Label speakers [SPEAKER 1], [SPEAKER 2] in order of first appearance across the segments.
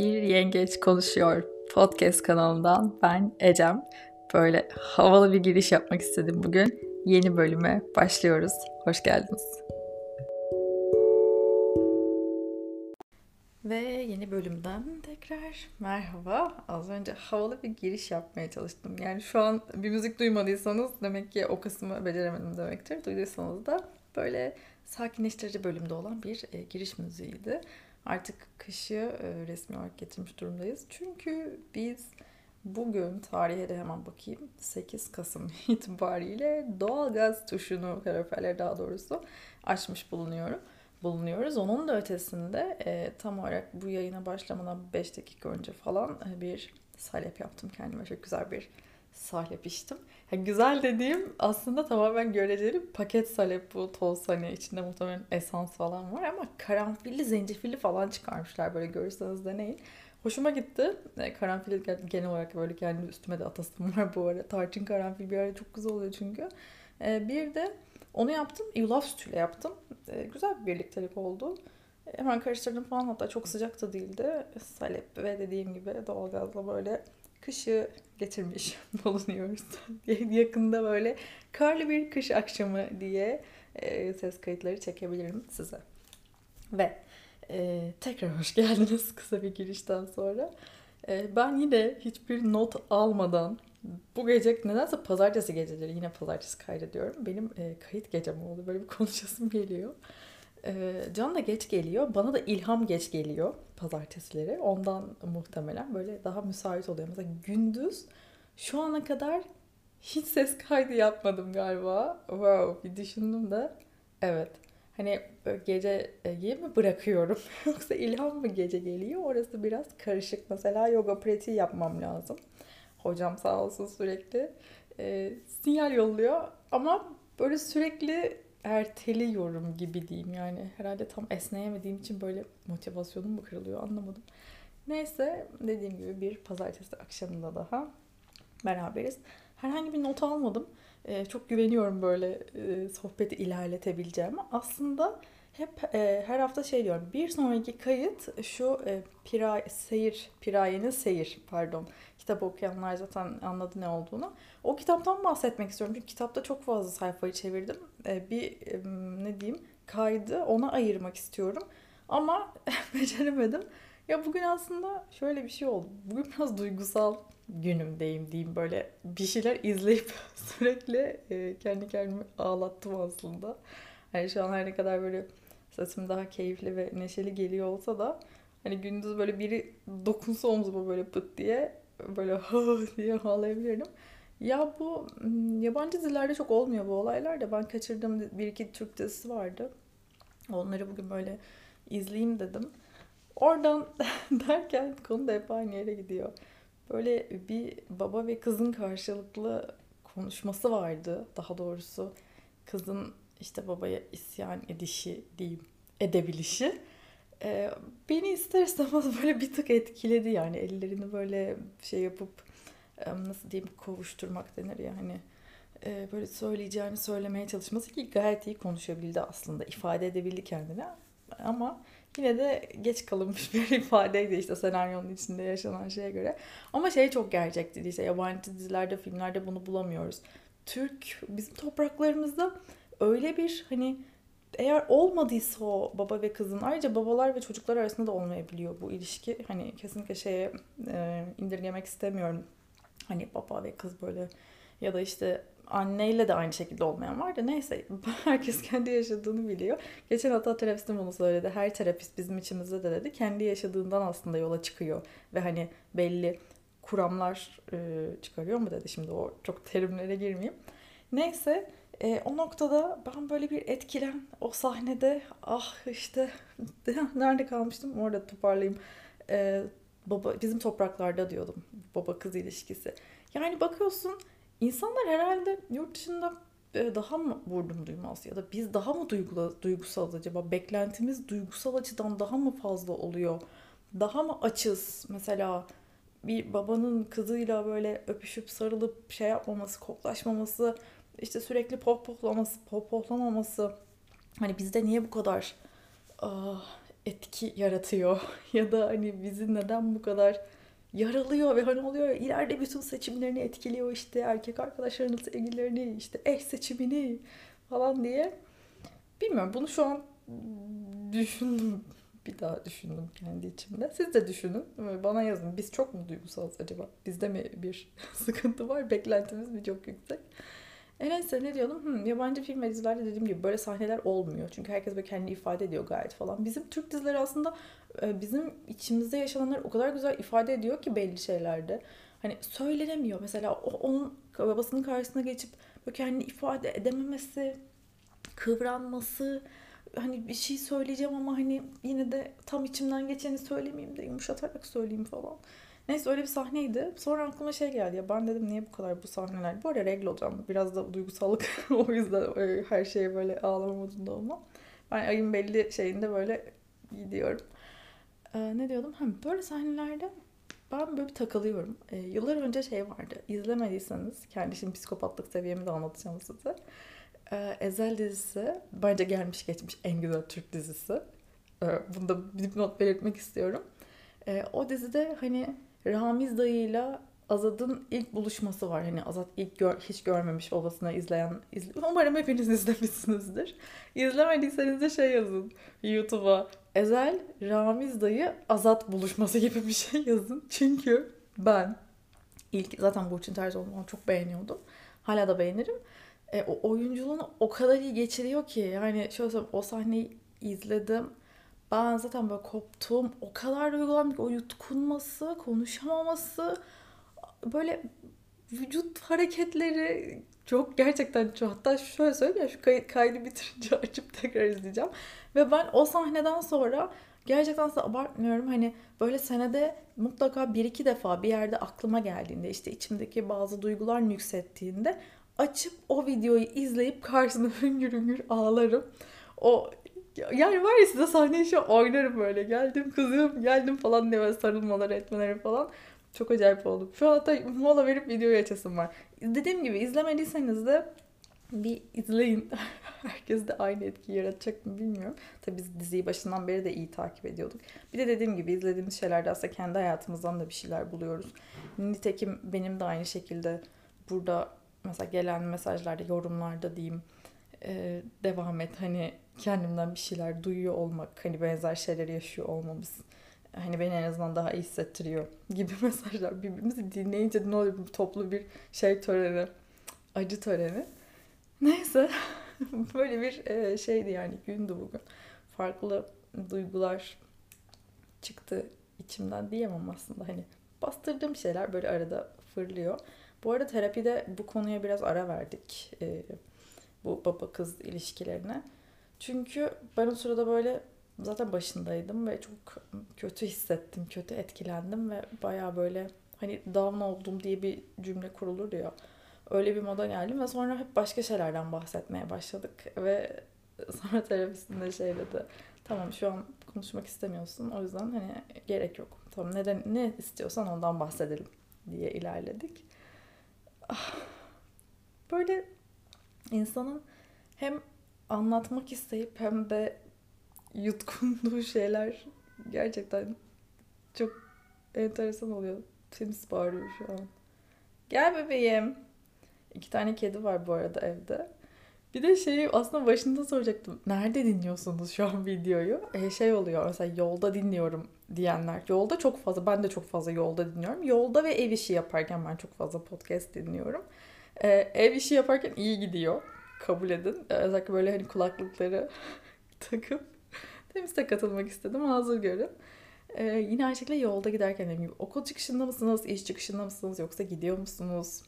[SPEAKER 1] Bir Yengeç Konuşuyor podcast kanalından ben Ecem. Böyle havalı bir giriş yapmak istedim bugün. Yeni bölüme başlıyoruz. Hoş geldiniz. Ve yeni bölümden tekrar merhaba. Az önce havalı bir giriş yapmaya çalıştım. Yani şu an bir müzik duymadıysanız demek ki o kısmı beceremedim demektir. Duyduysanız da böyle sakinleştirici bölümde olan bir e, giriş müziğiydi. Artık kışı e, resmi olarak getirmiş durumdayız. Çünkü biz bugün tarihe de hemen bakayım 8 Kasım itibariyle doğalgaz tuşunu kaloriferleri daha doğrusu açmış bulunuyorum bulunuyoruz. Onun da ötesinde e, tam olarak bu yayına başlamadan 5 dakika önce falan e, bir salep yaptım kendime. Çok güzel bir salep içtim. Yani güzel dediğim aslında tamamen göreceli paket salep bu toz hani içinde muhtemelen esans falan var ama karanfilli zencefilli falan çıkarmışlar böyle görürseniz deneyin. Hoşuma gitti. E, karanfil genel olarak böyle kendi üstüme de atasım var bu arada. Tarçın karanfil bir ara çok güzel oluyor çünkü. E, bir de onu yaptım. Yulaf sütüyle yaptım. E, güzel bir birliktelik oldu. Hemen karıştırdım falan hatta çok sıcak da değildi. Salep ve dediğim gibi doğalgazla böyle kışı getirmiş bulunuyoruz. Yakında böyle karlı bir kış akşamı diye e, ses kayıtları çekebilirim size. Ve e, tekrar hoş geldiniz kısa bir girişten sonra. E, ben yine hiçbir not almadan bu gece nedense pazartesi geceleri yine pazartesi kaydediyorum. Benim e, kayıt gecem oldu. Böyle bir konuşasım geliyor. E, Can da geç geliyor. Bana da ilham geç geliyor pazartesileri. Ondan muhtemelen böyle daha müsait oluyor. Mesela gündüz şu ana kadar hiç ses kaydı yapmadım galiba. Wow bir düşündüm de. Evet. Hani gece mi bırakıyorum yoksa ilham mı gece geliyor? Orası biraz karışık. Mesela yoga pratiği yapmam lazım. Hocam sağ olsun sürekli e, sinyal yolluyor ama böyle sürekli erteliyorum gibi diyeyim yani herhalde tam esneyemediğim için böyle motivasyonum mu kırılıyor anlamadım. Neyse dediğim gibi bir pazartesi akşamında daha beraberiz. Herhangi bir not almadım. Ee, çok güveniyorum böyle e, sohbeti ilerletebileceğime. Aslında hep e, her hafta şey diyorum. Bir sonraki kayıt şu e, Pira, Seyir, Piraye'nin Seyir pardon. Kitap okuyanlar zaten anladı ne olduğunu. O kitaptan bahsetmek istiyorum. Çünkü kitapta çok fazla sayfayı çevirdim. E, bir e, ne diyeyim kaydı ona ayırmak istiyorum. Ama beceremedim. Ya bugün aslında şöyle bir şey oldu. Bugün biraz duygusal günümdeyim diyeyim böyle bir şeyler izleyip sürekli e, kendi kendimi ağlattım aslında. Yani şu an her ne kadar böyle sesim daha keyifli ve neşeli geliyor olsa da hani gündüz böyle biri dokunsa omzuma böyle pıt diye böyle ha diye ağlayabilirim. Ya bu yabancı dillerde çok olmuyor bu olaylar da ben kaçırdığım bir iki Türk dizisi vardı. Onları bugün böyle izleyeyim dedim. Oradan derken konu da hep aynı yere gidiyor. Böyle bir baba ve kızın karşılıklı konuşması vardı. Daha doğrusu kızın işte babaya isyan edişi diyeyim, edebilişi. Ee, beni ister istemez böyle bir tık etkiledi yani. Ellerini böyle şey yapıp nasıl diyeyim kovuşturmak denir ya hani e, böyle söyleyeceğini söylemeye çalışması ki gayet iyi konuşabildi aslında. İfade edebildi kendine ama yine de geç kalınmış bir ifadeydi işte senaryonun içinde yaşanan şeye göre. Ama şey çok gerçekti işte yabancı dizilerde filmlerde bunu bulamıyoruz. Türk bizim topraklarımızda öyle bir hani eğer olmadıysa o baba ve kızın ayrıca babalar ve çocuklar arasında da olmayabiliyor bu ilişki. Hani kesinlikle şeye e, indirgemek istemiyorum. Hani baba ve kız böyle ya da işte anneyle de aynı şekilde olmayan var da neyse herkes kendi yaşadığını biliyor. Geçen hafta terapistim bunu söyledi. Her terapist bizim içimizde de dedi. Kendi yaşadığından aslında yola çıkıyor. Ve hani belli kuramlar e, çıkarıyor mu dedi. Şimdi o çok terimlere girmeyeyim. Neyse e, o noktada ben böyle bir etkilen o sahnede ah işte nerede kalmıştım orada toparlayayım. E, baba bizim topraklarda diyordum baba kız ilişkisi. Yani bakıyorsun insanlar herhalde yurt dışında e, daha mı vurdum duymaz ya da biz daha mı duygula, duygusal acaba beklentimiz duygusal açıdan daha mı fazla oluyor? Daha mı açız mesela bir babanın kızıyla böyle öpüşüp sarılıp şey yapmaması, koklaşmaması işte sürekli pohpohlaması, pohpohlamaması hani bizde niye bu kadar uh, etki yaratıyor ya da hani bizi neden bu kadar yaralıyor ve hani oluyor ileride bütün seçimlerini etkiliyor işte erkek arkadaşlarının sevgililerini işte eş seçimini falan diye. Bilmiyorum bunu şu an düşündüm bir daha düşündüm kendi içimde. Siz de düşünün. Bana yazın. Biz çok mu duygusalız acaba? Bizde mi bir sıkıntı var? Beklentimiz mi çok yüksek? E neyse ne diyordum? Hmm, yabancı film ve dizilerde dediğim gibi böyle sahneler olmuyor. Çünkü herkes böyle kendini ifade ediyor gayet falan. Bizim Türk dizileri aslında e, bizim içimizde yaşananları o kadar güzel ifade ediyor ki belli şeylerde. Hani söylenemiyor. Mesela o, onun babasının karşısına geçip böyle kendini ifade edememesi, kıvranması, hani bir şey söyleyeceğim ama hani yine de tam içimden geçeni söylemeyeyim de yumuşatarak söyleyeyim falan. Neyse öyle bir sahneydi. Sonra aklıma şey geldi ya ben dedim niye bu kadar bu sahneler. Bu arada regl olacağım. Biraz da duygusallık o yüzden e, her şeye böyle ağlama modunda olmam. Ben ayın belli şeyinde böyle gidiyorum. Ee, ne diyordum? Ha, böyle sahnelerde ben böyle bir takılıyorum. Ee, yıllar önce şey vardı. İzlemediyseniz kendi şimdi psikopatlık seviyemi de anlatacağım size. Ee, Ezel dizisi bence gelmiş geçmiş en güzel Türk dizisi. Ee, bunu da bir not belirtmek istiyorum. Ee, o dizide hani Ramiz dayıyla Azad'ın ilk buluşması var. Hani Azad ilk gör, hiç görmemiş babasına izleyen. Izle, umarım hepiniz izlemişsinizdir. İzlemediyseniz de şey yazın YouTube'a. Ezel, Ramiz dayı, Azat buluşması gibi bir şey yazın. Çünkü ben ilk zaten Burçin Terzoğlu'nu çok beğeniyordum. Hala da beğenirim. E, o oyunculuğunu o kadar iyi geçiriyor ki. Yani şöyle söyleyeyim o sahneyi izledim ben zaten böyle koptum. O kadar duygulandım ki o yutkunması, konuşamaması, böyle vücut hareketleri çok gerçekten çok. Hatta şöyle söyleyeyim şu kay- kaydı bitirince açıp tekrar izleyeceğim. Ve ben o sahneden sonra gerçekten size abartmıyorum hani böyle senede mutlaka bir iki defa bir yerde aklıma geldiğinde işte içimdeki bazı duygular yükselttiğinde açıp o videoyu izleyip karşısında hüngür hüngür ağlarım. O yani var ya size sahneyi şu oynarım böyle. Geldim kızım geldim falan diye böyle sarılmaları etmeleri falan. Çok acayip oldu. Şu an hatta mola verip videoyu açasım var. Dediğim gibi izlemediyseniz de bir izleyin. Herkes de aynı etkiyi yaratacak mı bilmiyorum. Tabii biz diziyi başından beri de iyi takip ediyorduk. Bir de dediğim gibi izlediğimiz şeylerde aslında kendi hayatımızdan da bir şeyler buluyoruz. Nitekim benim de aynı şekilde burada mesela gelen mesajlarda, yorumlarda diyeyim e, devam et. Hani kendimden bir şeyler duyuyor olmak, hani benzer şeyler yaşıyor olmamız hani beni en azından daha iyi hissettiriyor gibi mesajlar. Birbirimizi dinleyince ne oluyor toplu bir şey töreni, acı töreni. Neyse böyle bir e, şeydi yani gündü bugün. Farklı duygular çıktı içimden diyemem aslında hani bastırdığım şeyler böyle arada fırlıyor. Bu arada terapide bu konuya biraz ara verdik. E, bu baba kız ilişkilerine. Çünkü ben o sırada böyle zaten başındaydım ve çok kötü hissettim, kötü etkilendim ve baya böyle hani down oldum diye bir cümle kurulur ya. Öyle bir moda geldim ve sonra hep başka şeylerden bahsetmeye başladık ve sonra terapistinde şey dedi. Tamam şu an konuşmak istemiyorsun o yüzden hani gerek yok. Tamam neden ne istiyorsan ondan bahsedelim diye ilerledik. Ah, böyle insanın hem anlatmak isteyip hem de yutkunduğu şeyler gerçekten çok enteresan oluyor. Temiz bağırıyor şu an. Gel bebeğim. İki tane kedi var bu arada evde. Bir de şeyi aslında başında soracaktım. Nerede dinliyorsunuz şu an videoyu? E, şey oluyor mesela yolda dinliyorum diyenler. Yolda çok fazla, ben de çok fazla yolda dinliyorum. Yolda ve ev işi yaparken ben çok fazla podcast dinliyorum. E, ev işi yaparken iyi gidiyor kabul edin. Ee, özellikle böyle hani kulaklıkları takıp temizle katılmak istedim. Hazır görün. Ee, yine aynı şekilde yolda giderken dediğim gibi okul çıkışında mısınız, iş çıkışında mısınız yoksa gidiyor musunuz?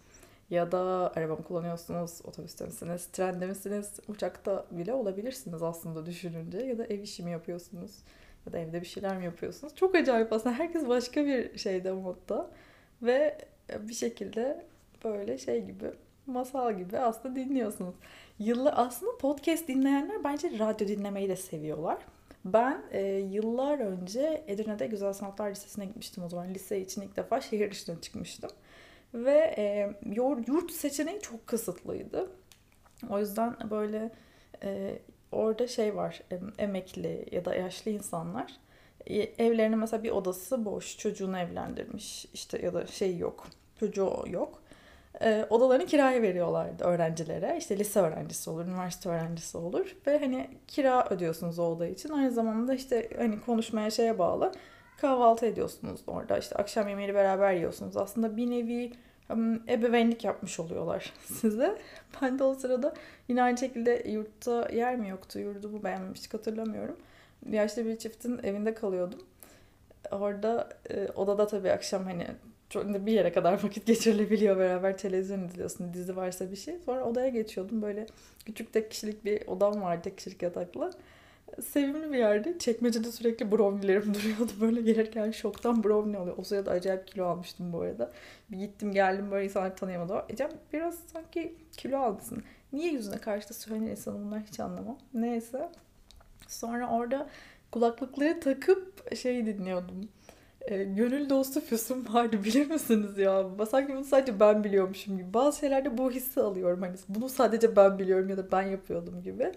[SPEAKER 1] Ya da araba mı kullanıyorsunuz, otobüste misiniz, trende misiniz, uçakta bile olabilirsiniz aslında düşününce. Ya da ev işi mi yapıyorsunuz? Ya da evde bir şeyler mi yapıyorsunuz? Çok acayip aslında. Herkes başka bir şeyde modda. Ve bir şekilde böyle şey gibi masal gibi aslında dinliyorsunuz. Yıllar aslında podcast dinleyenler bence radyo dinlemeyi de seviyorlar. Ben e, yıllar önce Edirne'de Güzel Sanatlar Lisesi'ne gitmiştim o zaman. Lise için ilk defa şehir dışına çıkmıştım. Ve e, yurt seçeneği çok kısıtlıydı. O yüzden böyle e, orada şey var emekli ya da yaşlı insanlar e, evlerine mesela bir odası boş çocuğunu evlendirmiş işte ya da şey yok çocuğu yok e, odalarını kiraya veriyorlardı öğrencilere. İşte lise öğrencisi olur, üniversite öğrencisi olur ve hani kira ödüyorsunuz o oda için. Aynı zamanda işte hani konuşmaya şeye bağlı kahvaltı ediyorsunuz orada. İşte akşam yemeği beraber yiyorsunuz. Aslında bir nevi ebeveynlik yapmış oluyorlar size. Ben de o sırada yine aynı şekilde yurtta yer mi yoktu, yurdumu beğenmemiştik hatırlamıyorum. Yaşlı bir çiftin evinde kalıyordum. Orada e, odada tabii akşam hani çok bir yere kadar vakit geçirilebiliyor beraber televizyon izliyorsun dizi varsa bir şey. Sonra odaya geçiyordum böyle küçük tek kişilik bir odam vardı tek kişilik yataklı. Sevimli bir yerde çekmecede sürekli brownie'lerim duruyordu böyle gelirken şoktan brownie oluyor. O sırada acayip kilo almıştım bu arada. Bir gittim geldim böyle insanları tanıyamadım. Ecem biraz sanki kilo almışsın. Niye yüzüne karşı da söylenir insan bunlar hiç anlamam. Neyse. Sonra orada kulaklıkları takıp şey dinliyordum e, gönül dostu Füsun vardı bilir misiniz ya? Sanki bunu sadece ben biliyormuşum gibi. Bazı şeylerde bu hissi alıyorum. Hani bunu sadece ben biliyorum ya da ben yapıyordum gibi.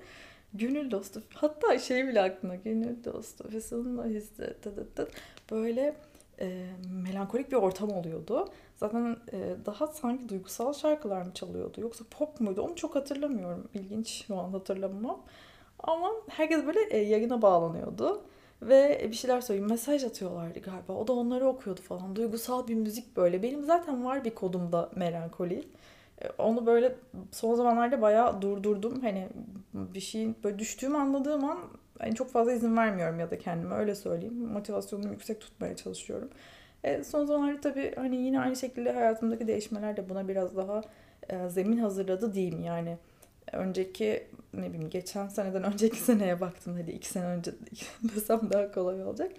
[SPEAKER 1] Gönül dostu. Hatta şey bile aklına gönül dostu Füsun'la hissi. Böyle e, melankolik bir ortam oluyordu. Zaten e, daha sanki duygusal şarkılar mı çalıyordu yoksa pop muydu onu çok hatırlamıyorum. İlginç şu an hatırlamam. Ama herkes böyle e, yayına bağlanıyordu. Ve bir şeyler söyleyeyim. Mesaj atıyorlardı galiba. O da onları okuyordu falan. Duygusal bir müzik böyle. Benim zaten var bir kodumda melankoli. E, onu böyle son zamanlarda bayağı durdurdum. Hani bir şeyin böyle düştüğümü anladığım an yani çok fazla izin vermiyorum ya da kendime öyle söyleyeyim. Motivasyonumu yüksek tutmaya çalışıyorum. E, son zamanlarda tabii hani yine aynı şekilde hayatımdaki değişmeler de buna biraz daha e, zemin hazırladı diyeyim yani önceki ne bileyim geçen seneden önceki seneye baktım hadi iki sene önce desem daha kolay olacak.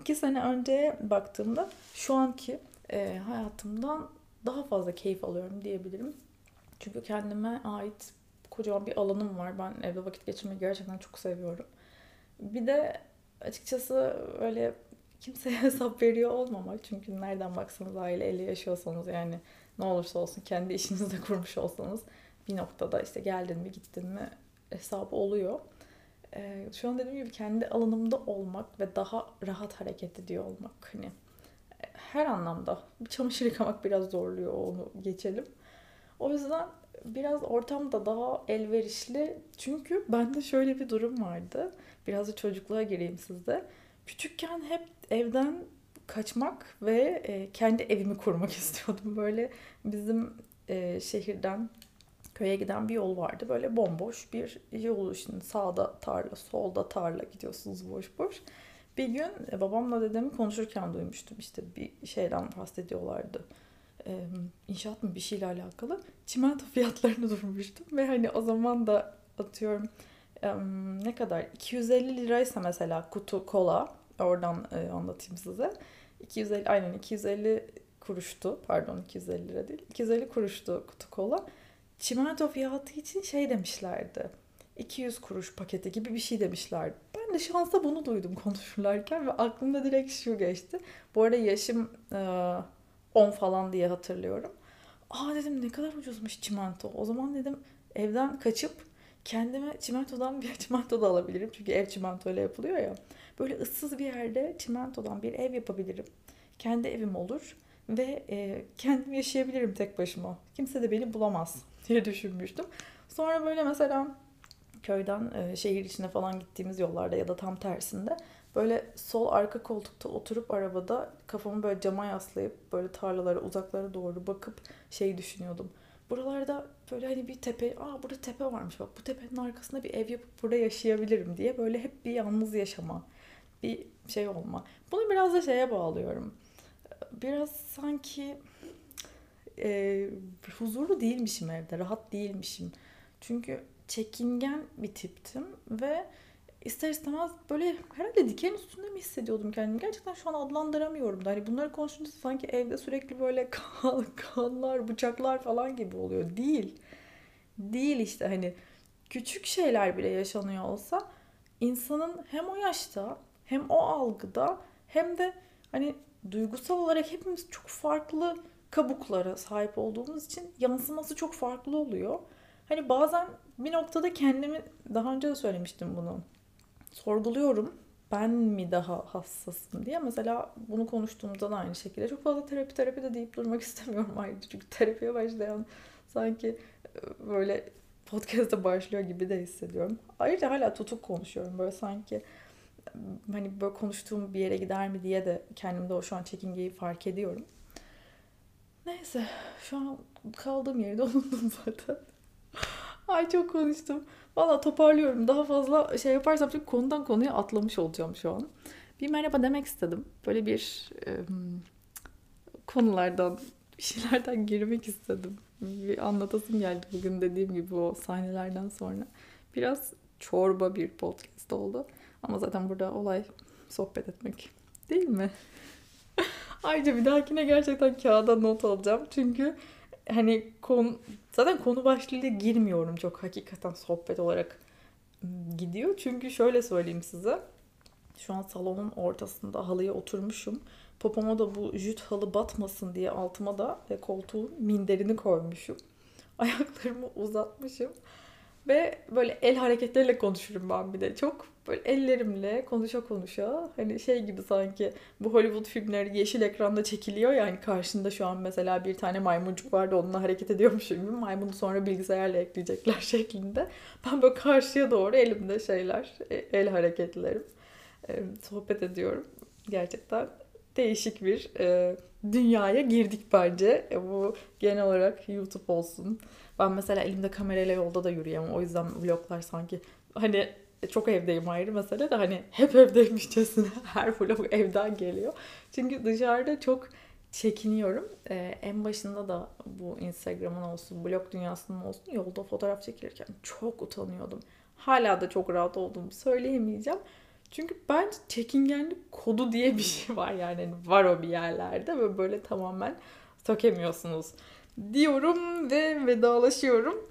[SPEAKER 1] İki sene önceye baktığımda şu anki e, hayatımdan daha fazla keyif alıyorum diyebilirim. Çünkü kendime ait kocaman bir alanım var. Ben evde vakit geçirmeyi gerçekten çok seviyorum. Bir de açıkçası öyle kimseye hesap veriyor olmamak. Çünkü nereden baksanız aile eli yaşıyorsanız yani ne olursa olsun kendi işinizi de kurmuş olsanız bir noktada işte geldin mi gittin mi hesabı oluyor. Ee, şu an dediğim gibi kendi alanımda olmak ve daha rahat hareket ediyor olmak hani her anlamda bir çamaşır yıkamak biraz zorluyor onu geçelim. O yüzden biraz ortam da daha elverişli. Çünkü bende şöyle bir durum vardı. Biraz da çocukluğa gireyim sizde. Küçükken hep evden kaçmak ve e, kendi evimi kurmak istiyordum. Böyle bizim e, şehirden köye giden bir yol vardı. Böyle bomboş bir yol şimdi sağda tarla, solda tarla gidiyorsunuz boş boş. Bir gün e, babamla dedemi konuşurken duymuştum işte bir şeyden bahsediyorlardı. Ee, inşaat mı bir şeyle alakalı. Çimento fiyatlarını durmuştum ve hani o zaman da atıyorum ne kadar 250 liraysa mesela kutu kola oradan e, anlatayım size. 250 aynen 250 kuruştu pardon 250 lira değil 250 kuruştu kutu kola çimento fiyatı için şey demişlerdi. 200 kuruş paketi gibi bir şey demişlerdi. Ben de şansa bunu duydum konuşurlarken ve aklımda direkt şu geçti. Bu arada yaşım e, 10 falan diye hatırlıyorum. Aa dedim ne kadar ucuzmuş çimento. O zaman dedim evden kaçıp kendime çimentodan bir çimento da alabilirim. Çünkü ev çimento ile yapılıyor ya. Böyle ıssız bir yerde çimentodan bir ev yapabilirim. Kendi evim olur ve e, kendim yaşayabilirim tek başıma. Kimse de beni bulamaz diye düşünmüştüm. Sonra böyle mesela köyden e, şehir içine falan gittiğimiz yollarda ya da tam tersinde böyle sol arka koltukta oturup arabada kafamı böyle cama yaslayıp böyle tarlalara uzaklara doğru bakıp şey düşünüyordum. Buralarda böyle hani bir tepe, aa burada tepe varmış bak bu tepenin arkasında bir ev yapıp burada yaşayabilirim diye böyle hep bir yalnız yaşama, bir şey olma. Bunu biraz da şeye bağlıyorum. Biraz sanki e, huzurlu değilmişim evde, rahat değilmişim. Çünkü çekingen bir tiptim ve ister istemez böyle herhalde diken üstünde mi hissediyordum kendimi? Gerçekten şu an adlandıramıyorum da. Hani bunları konuşunca sanki evde sürekli böyle kan, kanlar, bıçaklar falan gibi oluyor. Değil. Değil işte hani küçük şeyler bile yaşanıyor olsa insanın hem o yaşta hem o algıda hem de hani duygusal olarak hepimiz çok farklı kabuklara sahip olduğumuz için yansıması çok farklı oluyor. Hani bazen bir noktada kendimi daha önce de söylemiştim bunu. Sorguluyorum. Ben mi daha hassasım diye. Mesela bunu konuştuğumda da aynı şekilde. Çok fazla terapi terapi de deyip durmak istemiyorum ayrıca. Çünkü terapiye başlayan sanki e, böyle podcast'ta başlıyor gibi de hissediyorum. Ayrıca hala tutuk konuşuyorum. Böyle sanki hani böyle konuştuğum bir yere gider mi diye de kendimde o şu an çekingeyi fark ediyorum. Neyse şu an kaldığım yerde unuttum zaten. Ay çok konuştum. Valla toparlıyorum. Daha fazla şey yaparsam çünkü konudan konuya atlamış olacağım şu an. Bir merhaba demek istedim. Böyle bir e, konulardan, bir şeylerden girmek istedim. Bir anlatasım geldi bugün dediğim gibi o sahnelerden sonra. Biraz çorba bir podcast oldu. Ama zaten burada olay sohbet etmek değil mi? Ayrıca bir dahakine gerçekten kağıda not alacağım. Çünkü hani konu, zaten konu başlığıyla girmiyorum çok hakikaten sohbet olarak gidiyor. Çünkü şöyle söyleyeyim size. Şu an salonun ortasında halıya oturmuşum. Popoma da bu jüt halı batmasın diye altıma da koltuğun minderini koymuşum. Ayaklarımı uzatmışım. Ve böyle el hareketleriyle konuşurum ben bir de. Çok böyle ellerimle konuşa konuşa hani şey gibi sanki bu Hollywood filmleri yeşil ekranda çekiliyor yani karşında şu an mesela bir tane maymuncuk var da onunla hareket ediyormuşum gibi maymunu sonra bilgisayarla ekleyecekler şeklinde. Ben böyle karşıya doğru elimde şeyler, e, el hareketlerim e, sohbet ediyorum. Gerçekten değişik bir e, dünyaya girdik bence. Bu genel olarak YouTube olsun. Ben mesela elimde kamerayla yolda da yürüyemem. O yüzden vloglar sanki hani çok evdeyim ayrı mesele de hani hep evdeymişçesine her vlog evden geliyor. Çünkü dışarıda çok çekiniyorum. Ee, en başında da bu Instagram'ın olsun, blog dünyasının olsun yolda fotoğraf çekilirken çok utanıyordum. Hala da çok rahat olduğumu söyleyemeyeceğim. Çünkü bence çekingenlik kodu diye bir şey var yani hani var o bir yerlerde ve böyle tamamen sökemiyorsunuz diyorum ve vedalaşıyorum.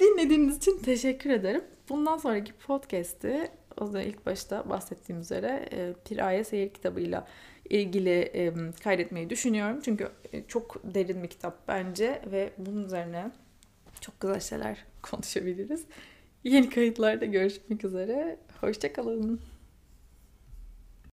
[SPEAKER 1] Dinlediğiniz için teşekkür ederim. Bundan sonraki podcast'i o da ilk başta bahsettiğim üzere e, Piraye Seyir kitabıyla ilgili kaydetmeyi düşünüyorum. Çünkü e, çok derin bir kitap bence ve bunun üzerine çok güzel şeyler konuşabiliriz. Yeni kayıtlarda görüşmek üzere. Hoşçakalın.